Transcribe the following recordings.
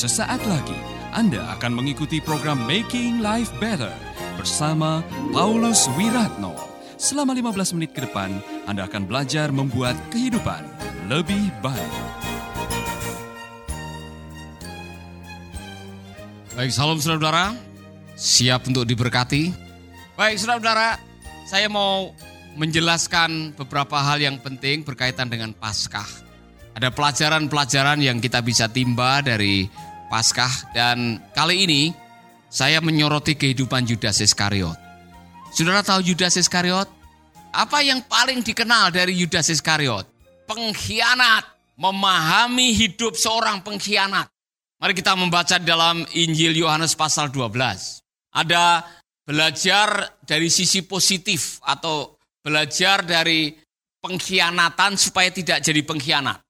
Sesaat lagi Anda akan mengikuti program Making Life Better bersama Paulus Wiratno. Selama 15 menit ke depan, Anda akan belajar membuat kehidupan lebih baik. Baik, salam saudara. Siap untuk diberkati? Baik, saudara-saudara, saya mau menjelaskan beberapa hal yang penting berkaitan dengan Paskah. Ada pelajaran-pelajaran yang kita bisa timba dari Paskah dan kali ini saya menyoroti kehidupan Yudas Iskariot. Saudara tahu Yudas Iskariot? Apa yang paling dikenal dari Yudas Iskariot? Pengkhianat, memahami hidup seorang pengkhianat. Mari kita membaca dalam Injil Yohanes pasal 12. Ada belajar dari sisi positif atau belajar dari pengkhianatan supaya tidak jadi pengkhianat.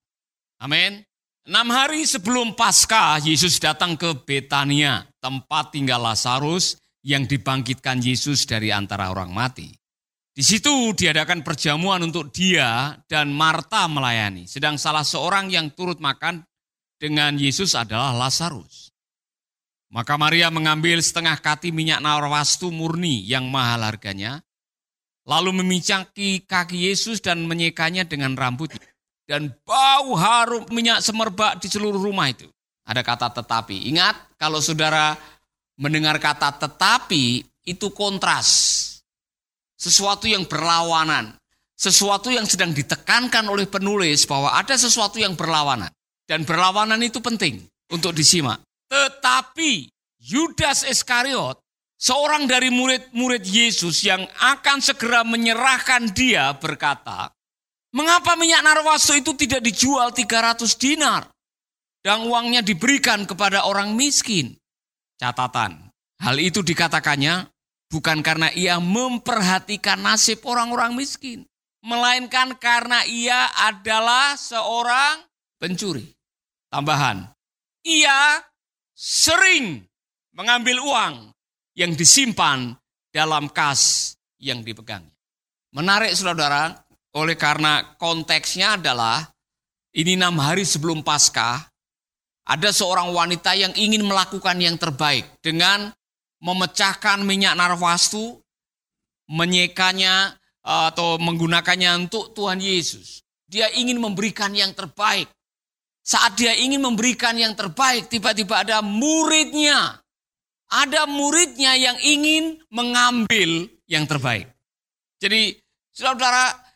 Amin. Enam hari sebelum Paskah, Yesus datang ke Betania, tempat tinggal Lazarus yang dibangkitkan Yesus dari antara orang mati. Di situ diadakan perjamuan untuk dia dan Marta melayani. Sedang salah seorang yang turut makan dengan Yesus adalah Lazarus. Maka Maria mengambil setengah kati minyak narwastu murni yang mahal harganya, lalu memicaki kaki Yesus dan menyekanya dengan rambutnya. Dan bau harum minyak semerbak di seluruh rumah itu. Ada kata tetapi. Ingat, kalau saudara mendengar kata tetapi, itu kontras. Sesuatu yang berlawanan. Sesuatu yang sedang ditekankan oleh penulis bahwa ada sesuatu yang berlawanan. Dan berlawanan itu penting untuk disimak. Tetapi Yudas Iskariot, seorang dari murid-murid Yesus yang akan segera menyerahkan dia berkata, Mengapa minyak narwastu itu tidak dijual 300 dinar? Dan uangnya diberikan kepada orang miskin. Catatan, hal itu dikatakannya bukan karena ia memperhatikan nasib orang-orang miskin. Melainkan karena ia adalah seorang pencuri. Tambahan, ia sering mengambil uang yang disimpan dalam kas yang dipegangnya. Menarik saudara, oleh karena konteksnya adalah ini enam hari sebelum Paskah, ada seorang wanita yang ingin melakukan yang terbaik dengan memecahkan minyak narwastu, menyekanya atau menggunakannya untuk Tuhan Yesus. Dia ingin memberikan yang terbaik. Saat dia ingin memberikan yang terbaik, tiba-tiba ada muridnya. Ada muridnya yang ingin mengambil yang terbaik. Jadi, saudara-saudara,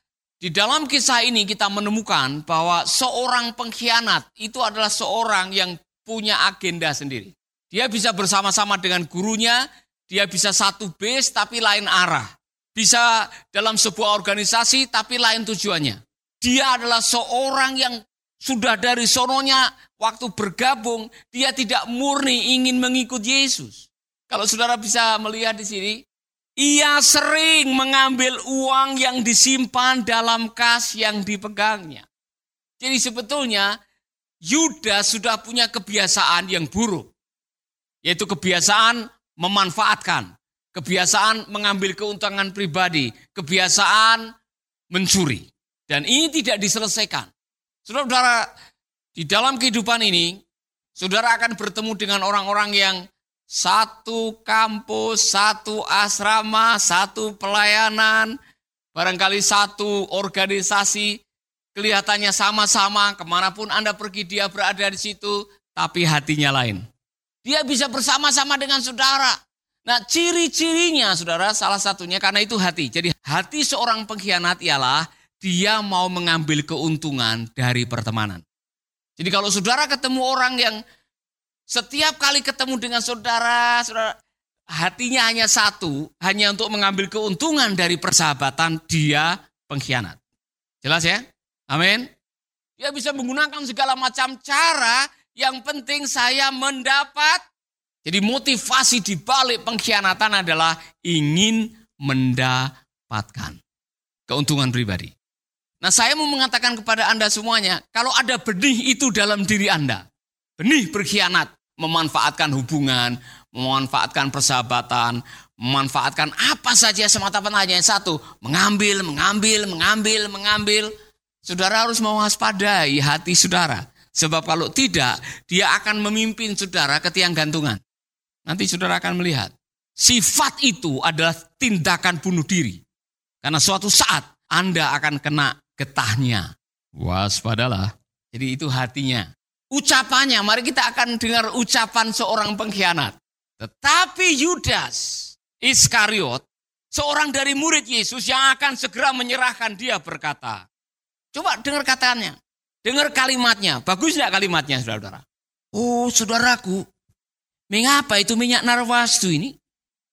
di dalam kisah ini kita menemukan bahwa seorang pengkhianat itu adalah seorang yang punya agenda sendiri. Dia bisa bersama-sama dengan gurunya, dia bisa satu base tapi lain arah. Bisa dalam sebuah organisasi tapi lain tujuannya. Dia adalah seorang yang sudah dari sononya waktu bergabung, dia tidak murni ingin mengikut Yesus. Kalau saudara bisa melihat di sini, ia sering mengambil uang yang disimpan dalam kas yang dipegangnya. Jadi sebetulnya Yudas sudah punya kebiasaan yang buruk. Yaitu kebiasaan memanfaatkan. Kebiasaan mengambil keuntungan pribadi. Kebiasaan mencuri. Dan ini tidak diselesaikan. Saudara-saudara, di dalam kehidupan ini, saudara akan bertemu dengan orang-orang yang satu kampus, satu asrama, satu pelayanan, barangkali satu organisasi, kelihatannya sama-sama, ke mana pun Anda pergi dia berada di situ, tapi hatinya lain. Dia bisa bersama-sama dengan saudara. Nah ciri-cirinya saudara salah satunya karena itu hati. Jadi hati seorang pengkhianat ialah dia mau mengambil keuntungan dari pertemanan. Jadi kalau saudara ketemu orang yang setiap kali ketemu dengan saudara, saudara hatinya hanya satu, hanya untuk mengambil keuntungan dari persahabatan, dia pengkhianat. Jelas ya? Amin. Dia bisa menggunakan segala macam cara, yang penting saya mendapat. Jadi motivasi di balik pengkhianatan adalah ingin mendapatkan keuntungan pribadi. Nah saya mau mengatakan kepada Anda semuanya, kalau ada benih itu dalam diri Anda, benih berkhianat, memanfaatkan hubungan, memanfaatkan persahabatan, memanfaatkan apa saja semata-mata hanya satu, mengambil, mengambil, mengambil, mengambil. Saudara harus mewaspadai hati saudara. Sebab kalau tidak, dia akan memimpin saudara ke tiang gantungan. Nanti saudara akan melihat. Sifat itu adalah tindakan bunuh diri. Karena suatu saat Anda akan kena getahnya. Waspadalah. Jadi itu hatinya. Ucapannya, mari kita akan dengar ucapan seorang pengkhianat. Tetapi Yudas Iskariot, seorang dari murid Yesus yang akan segera menyerahkan dia berkata. Coba dengar katanya. Dengar kalimatnya. Bagus tidak kalimatnya saudara-saudara? Oh saudaraku, mengapa itu minyak narwastu ini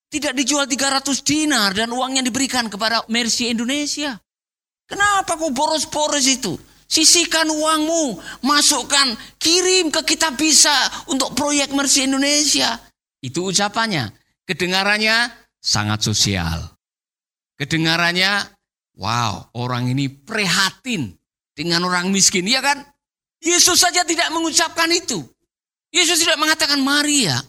tidak dijual 300 dinar dan uangnya diberikan kepada Mercy Indonesia? Kenapa kok boros-boros itu? Sisihkan uangmu, masukkan, kirim ke kita bisa untuk proyek Mercy Indonesia. Itu ucapannya. Kedengarannya sangat sosial. Kedengarannya, wow, orang ini prihatin dengan orang miskin, ya kan? Yesus saja tidak mengucapkan itu. Yesus tidak mengatakan, Maria,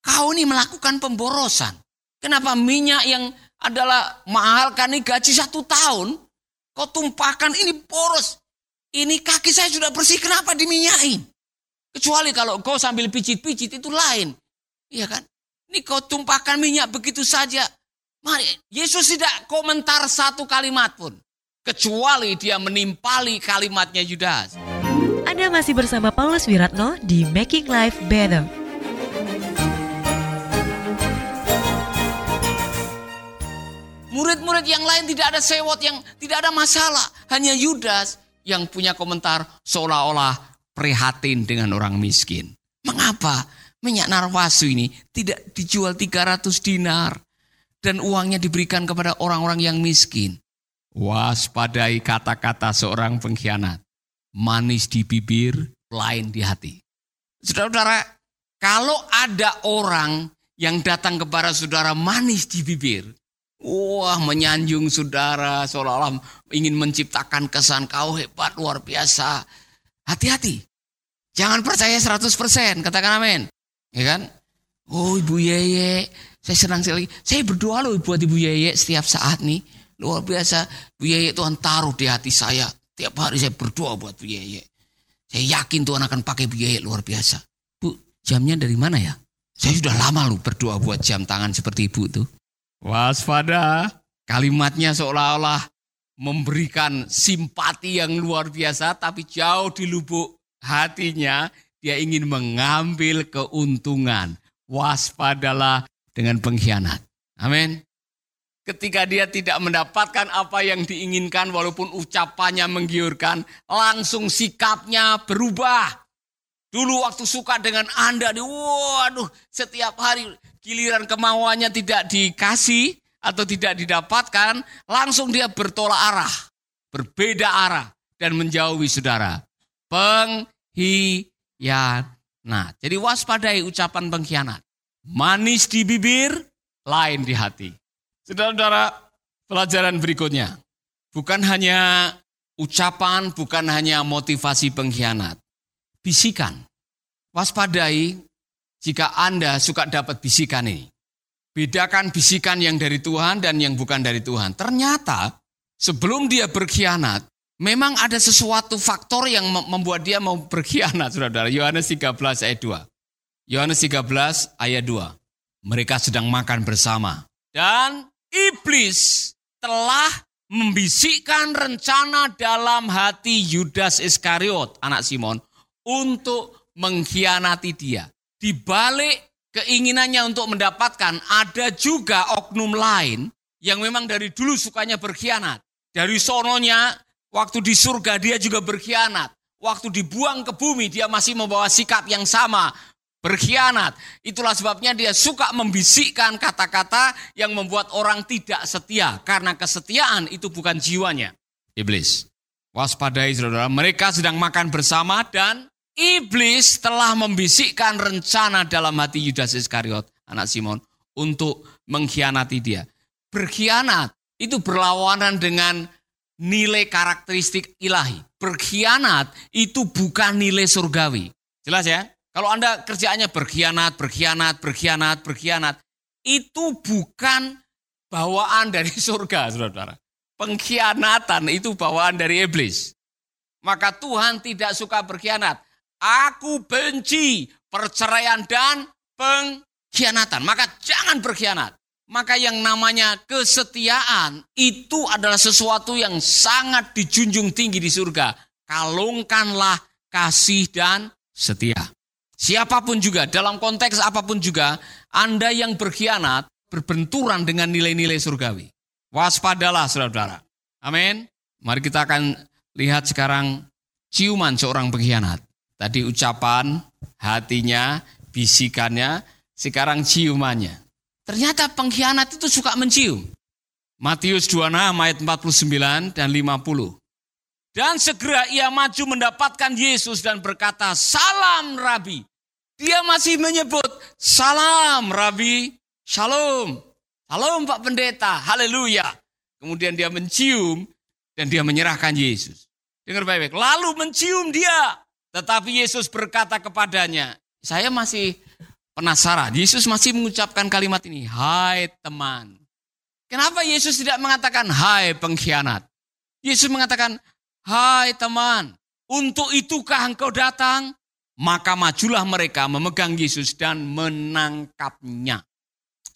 kau ini melakukan pemborosan. Kenapa minyak yang adalah mahal kan ini gaji satu tahun, kau tumpahkan ini boros. Ini kaki saya sudah bersih, kenapa diminyain? Kecuali kalau kau sambil pijit-pijit itu lain. Iya kan? Ini kau tumpahkan minyak begitu saja. Mari, Yesus tidak komentar satu kalimat pun kecuali dia menimpali kalimatnya Yudas. Anda masih bersama Paulus Wiratno di Making Life Better. Murid-murid yang lain tidak ada sewot yang tidak ada masalah. Hanya Yudas yang punya komentar seolah-olah prihatin dengan orang miskin. Mengapa minyak narwasu ini tidak dijual 300 dinar dan uangnya diberikan kepada orang-orang yang miskin? Waspadai kata-kata seorang pengkhianat. Manis di bibir, lain di hati. Saudara-saudara, kalau ada orang yang datang kepada saudara manis di bibir, wah menyanjung saudara seolah-olah ingin menciptakan kesan kau hebat luar biasa. Hati-hati. Jangan percaya 100%, katakan amin. Ya kan? Oh Ibu Yeye, saya senang sekali. Saya berdoa loh buat Ibu Yeye setiap saat nih. Luar biasa. Bu Yeye Tuhan taruh di hati saya. Tiap hari saya berdoa buat Bu Yeye. Saya yakin Tuhan akan pakai Bu Yeye luar biasa. Bu, jamnya dari mana ya? Saya sudah lama loh berdoa buat jam tangan seperti ibu tuh. Waspada. Kalimatnya seolah-olah memberikan simpati yang luar biasa, tapi jauh di lubuk hatinya dia ingin mengambil keuntungan. Waspadalah dengan pengkhianat. Amin ketika dia tidak mendapatkan apa yang diinginkan walaupun ucapannya menggiurkan, langsung sikapnya berubah. Dulu waktu suka dengan Anda, waduh setiap hari giliran kemauannya tidak dikasih atau tidak didapatkan, langsung dia bertolak arah, berbeda arah dan menjauhi saudara. Pengkhianat. Jadi waspadai ucapan pengkhianat. Manis di bibir, lain di hati. Saudara-saudara, pelajaran berikutnya. Bukan hanya ucapan, bukan hanya motivasi pengkhianat. Bisikan. Waspadai jika Anda suka dapat bisikan ini. Bedakan bisikan yang dari Tuhan dan yang bukan dari Tuhan. Ternyata sebelum dia berkhianat, memang ada sesuatu faktor yang membuat dia mau berkhianat, saudara. Yohanes 13 ayat 2. Yohanes 13 ayat 2. Mereka sedang makan bersama. Dan Iblis telah membisikkan rencana dalam hati Yudas Iskariot, anak Simon, untuk mengkhianati dia. Di balik keinginannya untuk mendapatkan, ada juga oknum lain yang memang dari dulu sukanya berkhianat. Dari sononya, waktu di surga dia juga berkhianat. Waktu dibuang ke bumi, dia masih membawa sikap yang sama berkhianat. Itulah sebabnya dia suka membisikkan kata-kata yang membuat orang tidak setia. Karena kesetiaan itu bukan jiwanya. Iblis. Waspadai saudara, mereka sedang makan bersama dan iblis telah membisikkan rencana dalam hati Yudas Iskariot, anak Simon, untuk mengkhianati dia. Berkhianat itu berlawanan dengan nilai karakteristik ilahi. Berkhianat itu bukan nilai surgawi. Jelas ya? Kalau Anda kerjaannya berkhianat, berkhianat, berkhianat, berkhianat, itu bukan bawaan dari surga, saudara-saudara. Pengkhianatan itu bawaan dari iblis. Maka Tuhan tidak suka berkhianat. Aku benci perceraian dan pengkhianatan. Maka jangan berkhianat. Maka yang namanya kesetiaan itu adalah sesuatu yang sangat dijunjung tinggi di surga. Kalungkanlah kasih dan setia. Siapa pun juga, dalam konteks apa pun juga, Anda yang berkhianat berbenturan dengan nilai-nilai surgawi. Waspadalah saudara-saudara. Amin. Mari kita akan lihat sekarang ciuman seorang pengkhianat. Tadi ucapan, hatinya, bisikannya, sekarang ciumannya. Ternyata pengkhianat itu suka mencium. Matius 26 ayat 49 dan 50. Dan segera ia maju mendapatkan Yesus dan berkata, salam Rabi. Dia masih menyebut, salam Rabi, shalom. Shalom Pak Pendeta, haleluya. Kemudian dia mencium dan dia menyerahkan Yesus. Dengar baik-baik, lalu mencium dia. Tetapi Yesus berkata kepadanya, saya masih penasaran. Yesus masih mengucapkan kalimat ini, hai teman. Kenapa Yesus tidak mengatakan hai pengkhianat? Yesus mengatakan, hai teman, untuk itukah engkau datang? Maka majulah mereka memegang Yesus dan menangkapnya.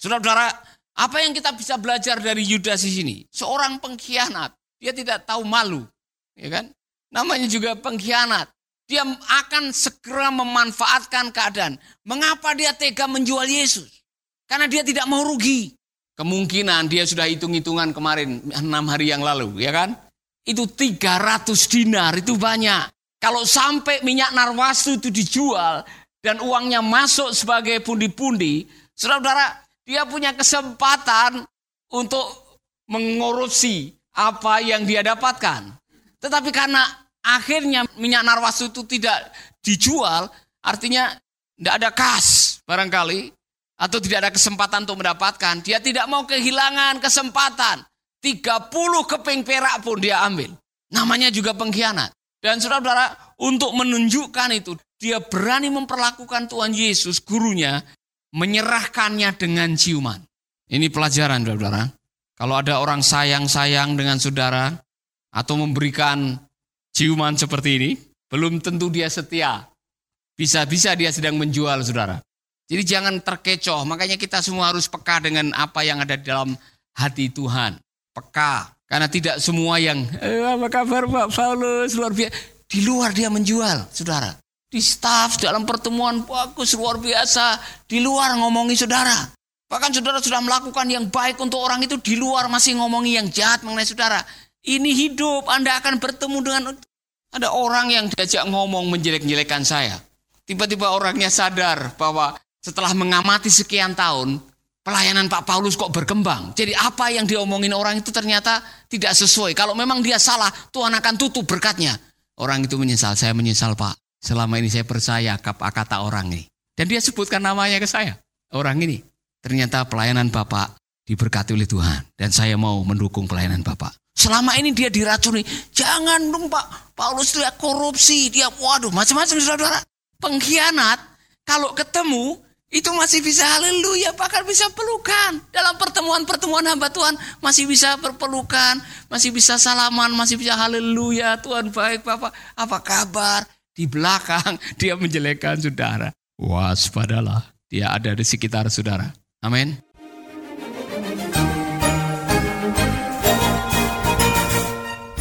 Saudara-saudara, apa yang kita bisa belajar dari Yudas di sini? Seorang pengkhianat, dia tidak tahu malu, ya kan? Namanya juga pengkhianat. Dia akan segera memanfaatkan keadaan. Mengapa dia tega menjual Yesus? Karena dia tidak mau rugi. Kemungkinan dia sudah hitung-hitungan kemarin, enam hari yang lalu, ya kan? Itu 300 dinar, itu banyak. Kalau sampai minyak narwastu itu dijual dan uangnya masuk sebagai pundi-pundi, saudara-saudara, dia punya kesempatan untuk mengorusi apa yang dia dapatkan. Tetapi karena akhirnya minyak narwastu itu tidak dijual, artinya tidak ada kas barangkali, atau tidak ada kesempatan untuk mendapatkan. Dia tidak mau kehilangan kesempatan. 30 keping perak pun dia ambil. Namanya juga pengkhianat. Dan saudara-saudara, untuk menunjukkan itu, dia berani memperlakukan Tuhan Yesus, gurunya, menyerahkannya dengan ciuman. Ini pelajaran, saudara. Kalau ada orang sayang-sayang dengan saudara, atau memberikan ciuman seperti ini, belum tentu dia setia. Bisa-bisa dia sedang menjual saudara. Jadi jangan terkecoh, makanya kita semua harus peka dengan apa yang ada di dalam hati Tuhan. Peka, karena tidak semua yang, eh, apa kabar Pak Paulus, luar biasa. Di luar dia menjual, saudara. Di staff, dalam pertemuan, bagus, luar biasa. Di luar ngomongi saudara. Bahkan saudara sudah melakukan yang baik untuk orang itu, di luar masih ngomongi yang jahat mengenai saudara. Ini hidup, Anda akan bertemu dengan ada orang yang diajak ngomong menjelek-jelekan saya. Tiba-tiba orangnya sadar bahwa setelah mengamati sekian tahun, pelayanan Pak Paulus kok berkembang. Jadi apa yang diomongin orang itu ternyata tidak sesuai. Kalau memang dia salah, Tuhan akan tutup berkatnya. Orang itu menyesal, saya menyesal Pak. Selama ini saya percaya kata orang ini. Dan dia sebutkan namanya ke saya. Orang ini. Ternyata pelayanan Bapak diberkati oleh Tuhan. Dan saya mau mendukung pelayanan Bapak. Selama ini dia diracuni. Jangan dong Pak, Paulus dia korupsi, dia waduh macam-macam saudara. Pengkhianat, kalau ketemu itu masih bisa haleluya, bahkan bisa pelukan. Dalam pertemuan-pertemuan hamba Tuhan masih bisa berpelukan, masih bisa salaman, masih bisa haleluya, Tuhan baik Bapak, apa kabar? Di belakang dia menjelekkan saudara. Waspadalah, dia ada di sekitar saudara. Amin.